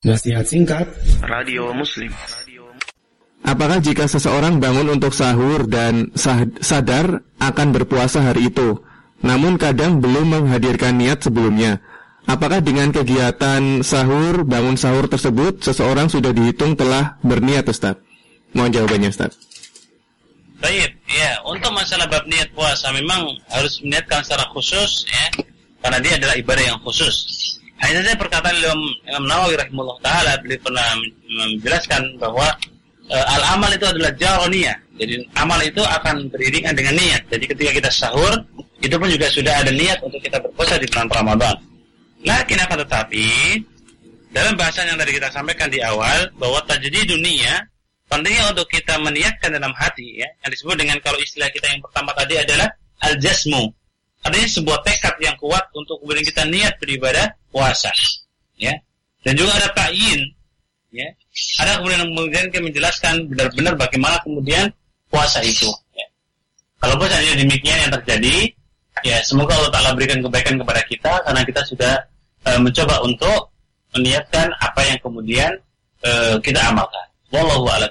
Nasihat singkat Radio Muslim Apakah jika seseorang bangun untuk sahur dan sadar akan berpuasa hari itu, namun kadang belum menghadirkan niat sebelumnya, apakah dengan kegiatan sahur, bangun sahur tersebut, seseorang sudah dihitung telah berniat, Ustaz? Mohon jawabannya, Ustaz. Baik, ya, untuk masalah bab niat puasa memang harus meniatkan secara khusus ya, karena dia adalah ibadah yang khusus. Hanya saja perkataan Imam, Imam Nawawi rahimahullah taala beliau pernah menjelaskan bahwa e, al amal itu adalah jaroniyah. Jadi amal itu akan beriringan dengan niat. Jadi ketika kita sahur itu pun juga sudah ada niat untuk kita berpuasa di bulan Ramadan. Lakin akan tetapi dalam bahasa yang tadi kita sampaikan di awal bahwa terjadi dunia pentingnya untuk kita meniatkan dalam hati ya yang disebut dengan kalau istilah kita yang pertama tadi adalah al jasmu artinya sebuah tekad yang kuat untuk kemudian kita niat beribadah puasa ya. Dan juga ada ta'yin ya. Ada kemudian kemudian kita menjelaskan benar-benar bagaimana kemudian puasa itu ya. kalau misalnya demikian yang terjadi ya semoga Allah Taala berikan kebaikan kepada kita karena kita sudah uh, mencoba untuk meniatkan apa yang kemudian uh, kita amalkan. Wallahu a'lam